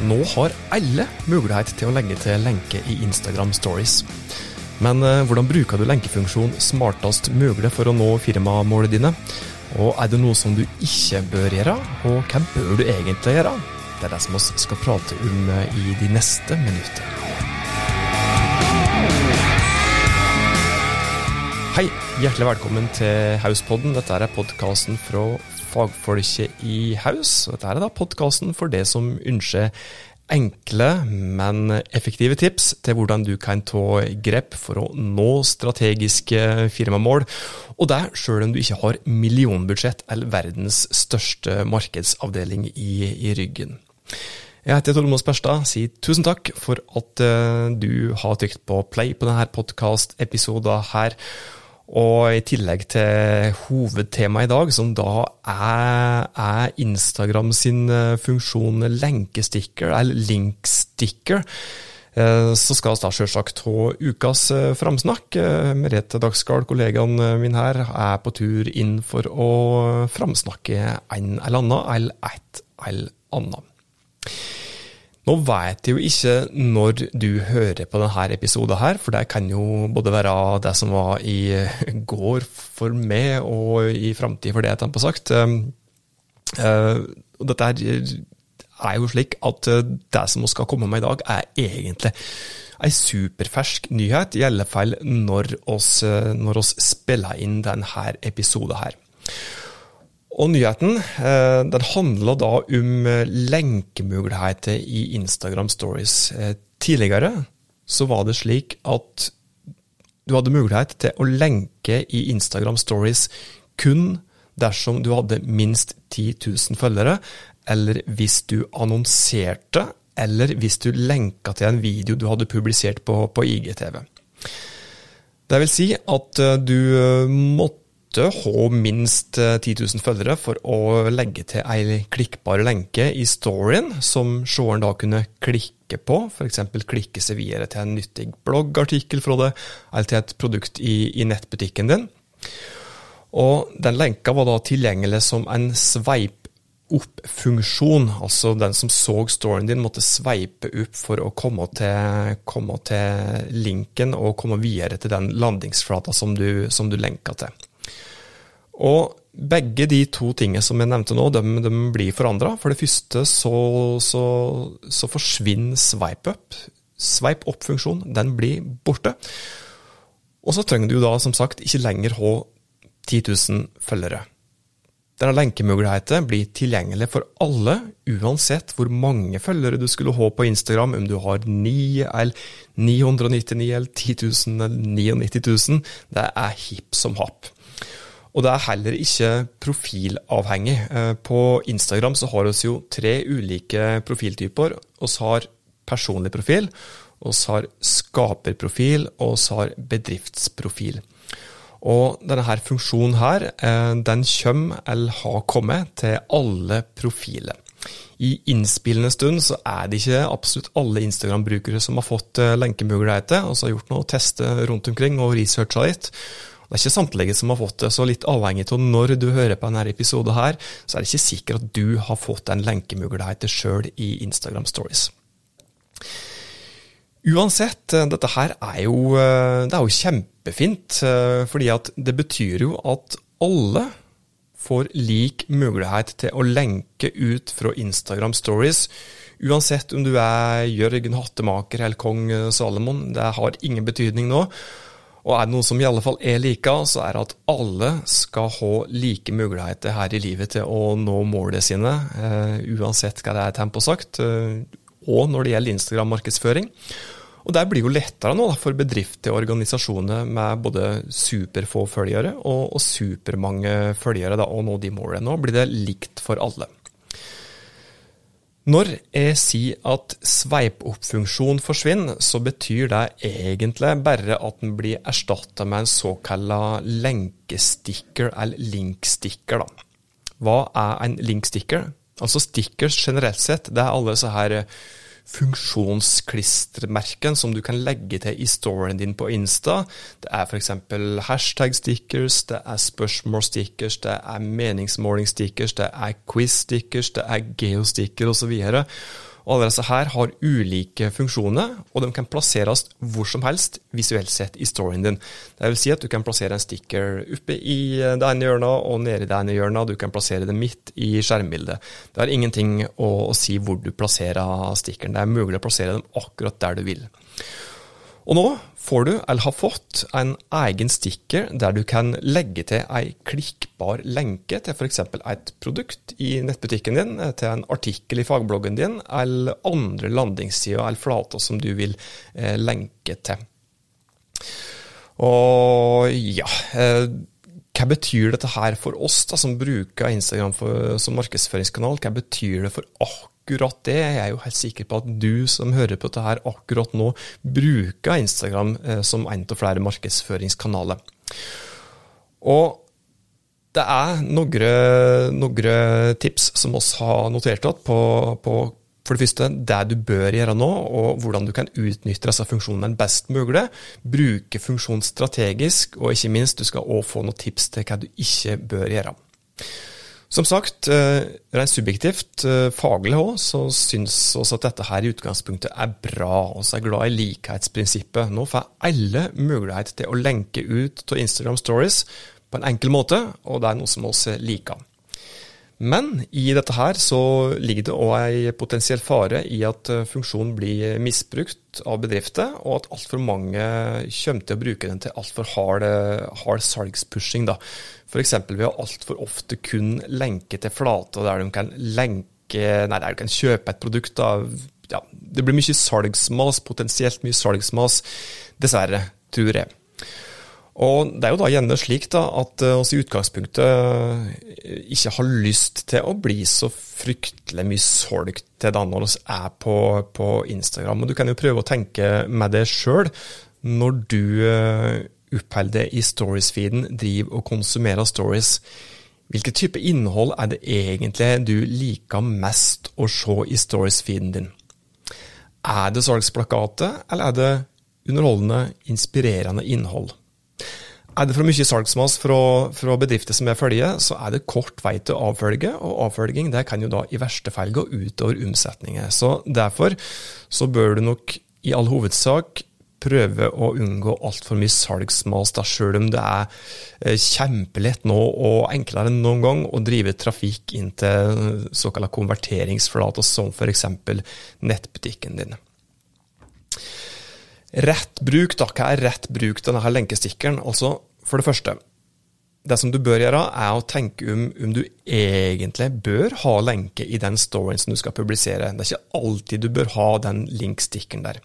Nå har alle mulighet til å legge til lenke i Instagram Stories. Men eh, hvordan bruker du lenkefunksjon smartest mulig for å nå firmamålene dine? Og er det noe som du ikke bør gjøre, og hva bør du egentlig gjøre? Det er det som vi skal prate om eh, i de neste minutter. Hei, hjertelig velkommen til Hauspodden. Dette er podkasten fra fagfolket i Haus. Dette er da podkasten for det som ønsker enkle, men effektive tips til hvordan du kan ta grep for å nå strategiske firmamål, og det sjøl om du ikke har millionbudsjett eller verdens største markedsavdeling i, i ryggen. Jeg heter Tormod Sperstad, sier tusen takk for at uh, du har trykt på play på denne podkast-episoden her. Og i tillegg til hovedtemaet i dag, som da er, er, Instagram sin eh, funksjon lenkesticker, eller linksticker, eh, så skal vi da selvsagt ha ukas eh, framsnakk. Merete Dagsgaard, kollegaen min her, er på tur inn for å framsnakke en eller annen, eller et eller annet. Nå vet jeg jo ikke når du hører på denne episoden her, for det kan jo både være det som var i går for meg, og i framtida for det, jeg på sagt. Ehm, eh, dette er jo slik at det som vi skal komme med i dag, er egentlig en superfersk nyhet, i alle fall når oss, eh, når oss spiller inn denne episoden her. Og nyheten eh, den handler da om eh, lenkemuligheter i Instagram Stories. Eh, tidligere så var det slik at du hadde mulighet til å lenke i Instagram Stories kun dersom du hadde minst 10 000 følgere, eller hvis du annonserte, eller hvis du lenka til en video du hadde publisert på, på IGTV. Det vil si at du måtte måtte ha minst 10 eh, 000 følgere for å legge til ei klikkbar lenke i storyen, som seeren da kunne klikke på, f.eks. klikke seg videre til en nyttig bloggartikkel fra det, eller til et produkt i, i nettbutikken din. Og den lenka var da tilgjengelig som en sveip opp-funksjon. Altså den som så storyen din, måtte sveipe opp for å komme til, komme til linken og komme videre til den landingsflata som du, som du lenka til. Og begge de to tingene som jeg nevnte nå, de, de blir forandra. For det første så, så, så forsvinner swipe up. Swipe up-funksjonen, den blir borte. Og så trenger du da som sagt ikke lenger ha 10 000 følgere. Denne lenkemuligheten blir tilgjengelig for alle, uansett hvor mange følgere du skulle ha på Instagram, om du har 9 eller 999 eller 10 000 eller 99 000. Det er hipp som happ. Og det er heller ikke profilavhengig. Eh, på Instagram så har vi jo tre ulike profiltyper. Vi har personlig profil, vi har skaperprofil, og vi har bedriftsprofil. Og denne her funksjonen her, eh, den kommer, eller har kommet, til alle profiler. I innspillende stund så er det ikke absolutt alle Instagram-brukere som har fått eh, lenkemuligheter, og som har gjort noe teste rundt omkring og researcha litt. Det er ikke samtlige som har fått det, så litt avhengig av når du hører på denne episoden her, så er det ikke sikkert at du har fått en lenkemuligheten sjøl i Instagram Stories. Uansett, eh, dette her er jo, eh, det er jo kjempefint, eh, fordi at det betyr jo at alle får lik mulighet til å lenke ut fra Instagram Stories, uansett om du er Jørgen Hattemaker eller kong Salomon. Det har ingen betydning nå. Og er det noe som i alle fall er like, så er det at alle skal ha like muligheter her i livet til å nå målene sine, uh, uansett hva det er tempo sagt, uh, og når det gjelder Instagram-markedsføring. Og Det blir jo lettere nå for bedrifter og organisasjoner med både superfå følgere og supermange følgere da, å nå de målene. Nå blir det likt for alle. Når jeg sier at sveipopp-funksjon forsvinner, så betyr det egentlig bare at den blir erstatta med en såkalla lenkesticker, eller linksticker. Da. Hva er en linksticker? Altså Stickers generelt sett, det er alle så her funksjonsklistremerken som du kan legge til i storyen din på Insta. Det er f.eks. hashtag-stickers, det er spørsmål-stickers, det er meningsmåling-stickers, det er quiz-stickers, det er geosticker osv. Alle disse her har ulike funksjoner, og de kan plasseres hvor som helst visuelt sett i storyen din. Det vil si at du kan plassere en sticker oppe i det ene hjørnet og nede i det ene hjørnet. Du kan plassere det midt i skjermbildet. Det har ingenting å, å si hvor du plasserer stickeren. Det er mulig å plassere dem akkurat der du vil. Og nå får du, eller har fått, en egen sticker der du kan legge til ei klikkbar lenke til f.eks. et produkt i nettbutikken din, til en artikkel i fagbloggen din, eller andre landingssider eller flater som du vil eh, lenke til. Og ja eh, hva betyr dette her for oss da, som bruker Instagram for, som markedsføringskanal? Hva betyr det for akkurat det? Jeg er jo helt sikker på at du som hører på dette akkurat nå, bruker Instagram eh, som en av flere markedsføringskanaler. Og det er noen tips som oss har notert oss på, på for det første, det du bør gjøre nå, og hvordan du kan utnytte disse funksjonene best mulig. Bruke funksjonen strategisk, og ikke minst, du skal òg få noen tips til hva du ikke bør gjøre. Som sagt, eh, rent subjektivt, eh, faglig òg, så syns vi at dette her i utgangspunktet er bra. Vi er glad i likhetsprinsippet. Nå får alle mulighet til å lenke ut av Instagram Stories på en enkel måte, og det er noe som vi liker. Men i dette her så ligger det òg ei potensiell fare i at eh, funksjonen blir misbrukt av bedrifter, og at altfor mange kommer til å bruke den til altfor hard, hard salgspushing. da. F.eks. ved å altfor ofte kun lenke til flater der de kan lenke, nei, der du kan kjøpe et produkt. da. Ja, det blir mye salgsmas, potensielt mye salgsmas, dessverre, tror jeg. Og Det er jo da gjerne slik da, at eh, i utgangspunktet eh, ikke har lyst til å bli så fryktelig mye solgt til det når vi er på, på, Instagram. Og Du kan jo prøve å tenke med det sjøl. Når du uh, oppholder deg i stories-feeden, driver og konsumerer stories, hvilken type innhold er det egentlig du liker mest å se i stories-feeden din? Er det salgsplakater, eller er det underholdende, inspirerende innhold? Er det for mye salgsmas fra, fra, bedrifter som er følge, så er det kort vei til avfølge, og avfølging det kan jo da i verste fall gå utover omsetninger. Så Derfor så bør du nok i all hovedsak prøve å unngå altfor mye salgsmas, da, selv om det er eh, kjempelett nå og enklere enn noen gang å drive trafikk inn til såkalte konverteringsflater, som f.eks. nettbutikken din. Rett bruk, da. Hva er rett bruk denne lenkestikkeren? Altså, for det første, det som du bør gjøre, er å tenke om, om du egentlig bør ha lenke i den storyen som du skal publisere. Det er ikke alltid du bør ha den linkstikkeren der.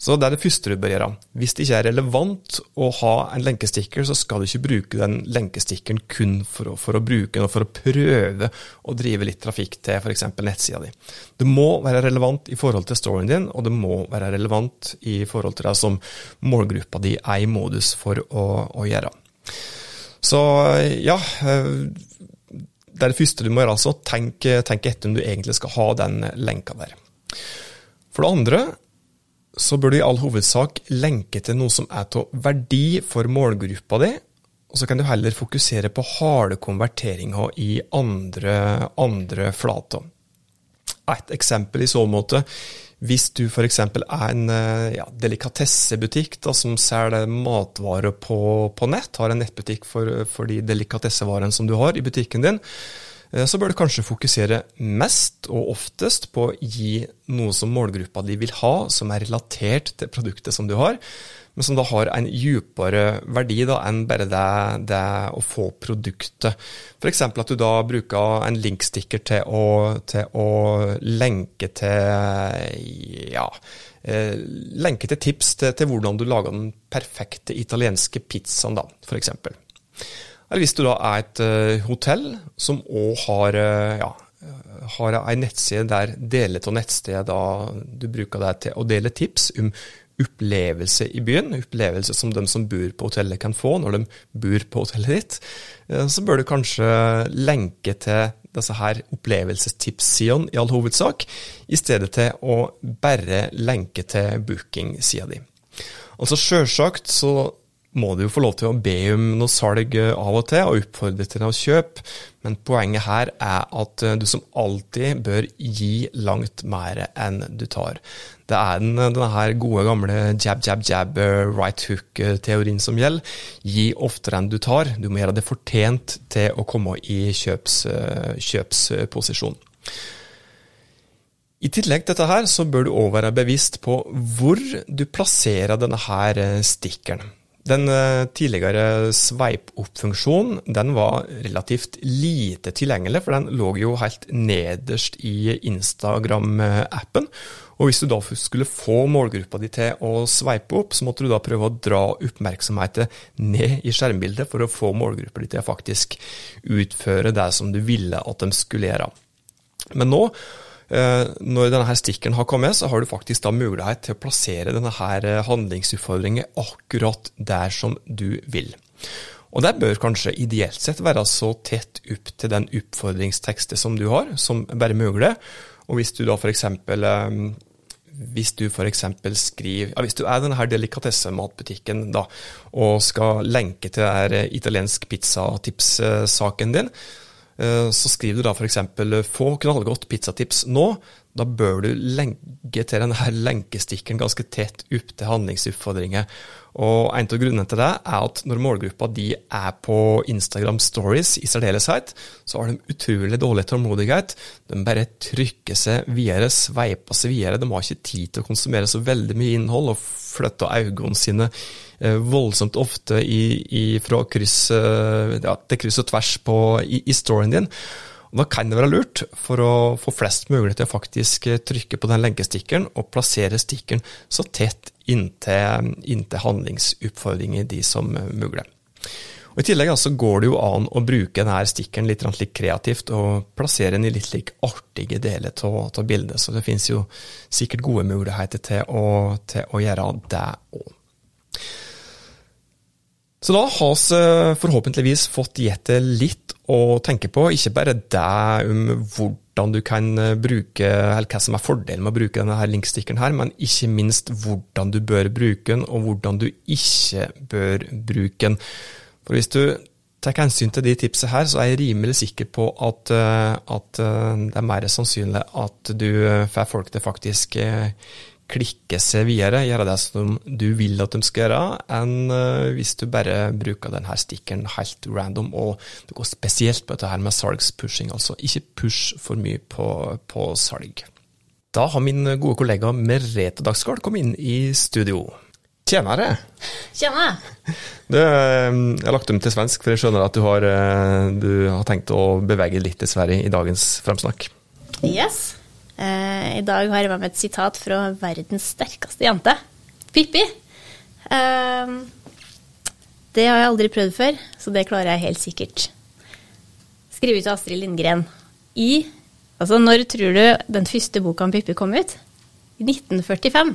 Så det er det første du bør gjøre. Hvis det ikke er relevant å ha en lenkestikker, så skal du ikke bruke den lenkestikkeren kun for å, for å bruke den og for å prøve å drive litt trafikk til f.eks. nettsida di. Det må være relevant i forhold til storyen din, og det må være relevant i forhold til det som målgruppa di er i modus for å, å gjøre. Så ja, det er det første du må gjøre. altså. Tenk, tenk etter om du egentlig skal ha den lenka der. For det andre så bør du i all hovedsak lenke til noe som er av verdi for målgruppa di, og så kan du heller fokusere på harde konverteringer i andre, andre flater. Et eksempel i så måte, hvis du f.eks. er en ja, delikatessebutikk da, som selger matvarer på, på, nett, har en nettbutikk for, for de delikatessevarene som du har i butikken din, Eh, så bør du kanskje fokusere mest og oftest på å gi noe som målgruppa di vil ha, som er relatert til produktet som du har, men som da har en djupere verdi da, enn bare det, det, å få produktet. F.eks. at du da bruker en linkstikker til å, til å lenke til ja, eh, lenke til tips til, til, hvordan du lager den perfekte italienske pizzaen, da, f.eks. Eller hvis du da er et uh, hotell som òg har, uh, ja, har ei nettside der deler av nettstedet du bruker det til å dele tips om opplevelse i byen, opplevelse som de som bor på hotellet kan få når de bor på hotellet ditt, uh, så bør du kanskje lenke til disse her opplevelsestipssidene i all hovedsak, i stedet til å bare lenke til booking-sida di. Altså Sjølsagt så må du jo få lov til å be om noe salg eh, av og til, og oppfordre til noe kjøp, men poenget her er at eh, du som alltid bør gi langt mer enn du tar. Det er den, denne her gode, gamle jab, jab, jab, eh, right hook-teorien som gjelder. Gi oftere enn du tar. Du må gjøre det fortjent til å komme i kjøps, kjøpsposisjon. I tillegg til dette her, så bør du òg være bevisst på hvor du plasserer denne her stikkeren. Den eh, tidligere sveip-opp-funksjonen den var relativt lite tilgjengelig, for den lå jo helt nederst i Instagram-appen. Og Hvis du da skulle få målgruppa di til å sveipe opp, så måtte du da prøve å dra oppmerksomheten ned i skjermbildet for å få målgruppa di til å faktisk utføre det som du ville at de skulle gjøre. Men nå Eh, når denne her stikkeren har kommet, så har du faktisk da mulighet til å plassere denne her eh, handlingsutfordringen akkurat der som du vil. Og det bør kanskje ideelt sett være så tett opp til den oppfordringstekstet som du har, som bare mulig. Og hvis du da f.eks. Eh, hvis du f.eks. skriver ja, Hvis du er denne her delikatessematbutikken og skal lenke til der italiensk pizzatips-saken din, Eh, så skriver du da f.eks.: Få knallgodt pizzatips nå. Da bør du legge til denne lenkestikkeren ganske tett opp til handlingsutfordringer. Og En av grunnene til det er at når målgruppa de er på Instagram Stories i særdeleshet, så har de utrolig dårlig tålmodighet. De bare trykker seg videre, sveiper seg videre. De har ikke tid til å konsumere så veldig mye innhold og flytter øynene sine Eh, voldsomt ofte i, i, fra kryss, eh, ja, til kryss og tvers på, i, i storyen din. Og da kan det være lurt, for å få flest mulig til å faktisk eh, trykke på den lenkestikkeren og plassere stikkeren så tett inntil, inntil handlingsoppfordringer de som mulig. Og I tillegg altså, går det jo an å bruke denne stikkeren litt, litt kreativt og plassere den i litt like artige deler av bildet. Så det finnes jo sikkert gode muligheter til å, til å gjøre det òg. Så da har vi eh, forhåpentligvis fått gitt det litt å tenke på, ikke bare det om hvordan du kan eh, bruke, eller hva som er fordelen med å bruke denne linkstikkeren her, men ikke minst hvordan du bør bruke den, og hvordan du ikke bør bruke den. For hvis du tar hensyn til de tipsene her, så er jeg rimelig sikker på at, eh, at det er mer sannsynlig at du får folk til faktisk klikke seg videre, gjøre det som du vil at de skal gjøre, enn eh, hvis du bare bruker denne stikkeren helt random. Og det går spesielt på dette her med salgspushing, altså ikke push for mye på, på salg. Da har min gode kollega Merete Dagsgaard kommet inn i studio. Tjenere! Tjena! Du, eh, jeg har lagt dem til svensk, for jeg skjønner at du har, eh, du har tenkt å bevege litt til Sverige i dagens fremsnakk. Yes. Eh, I dag har jeg med meg et sitat fra verdens sterkeste jente, Pippi. Eh, det har jeg aldri prøvd før, så det klarer jeg helt sikkert. Skrevet av Astrid Lindgren. I Altså, når tror du den første boka om Pippi kom ut? I 1945.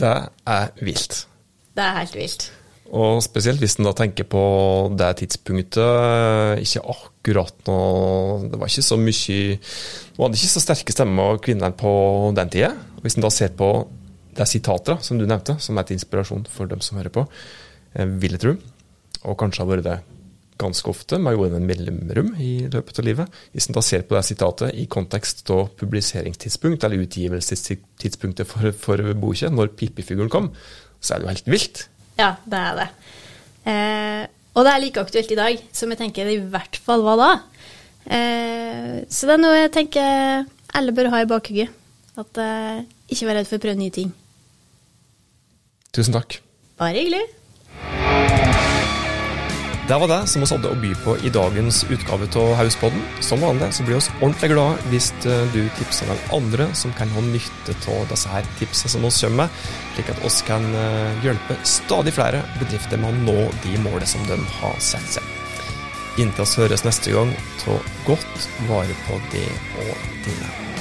Det er vilt. Det er helt vilt. Og spesielt hvis en da tenker på det tidspunktet. Ikke akkurat noe Det var ikke så mye Det var ikke så sterke stemmer av kvinnene på den tida. Hvis en da ser på det sitatet som du nevnte, som er til inspirasjon for dem som hører på, eh, vil jeg tro, og kanskje har vært det ganske ofte med jorden mellomrom i løpet av livet. Hvis en da ser på det sitatet i kontekst av publiseringstidspunkt, eller utgivelsestidspunktet for, for boka, når Pippi-figuren kom, så er det jo helt vilt. Ja, det er det. Eh, og det er like aktuelt i dag som jeg tenker det i hvert fall var da. Eh, så det er noe jeg tenker alle bør ha i bakhugget. At eh, ikke vær redd for å prøve nye ting. Tusen takk. Bare hyggelig. Det var det som vi hadde å by på i dagens utgave av Hauspodden. Som vanlig så blir vi ordentlig glad hvis eh, du tipser noen andre som kan ha nytte av disse her tipsene som vi kommer med, slik at oss kan eh, hjelpe stadig flere bedrifter med å nå de målene som de har satt seg. Inntil oss høres neste gang, ta godt vare på det og dine.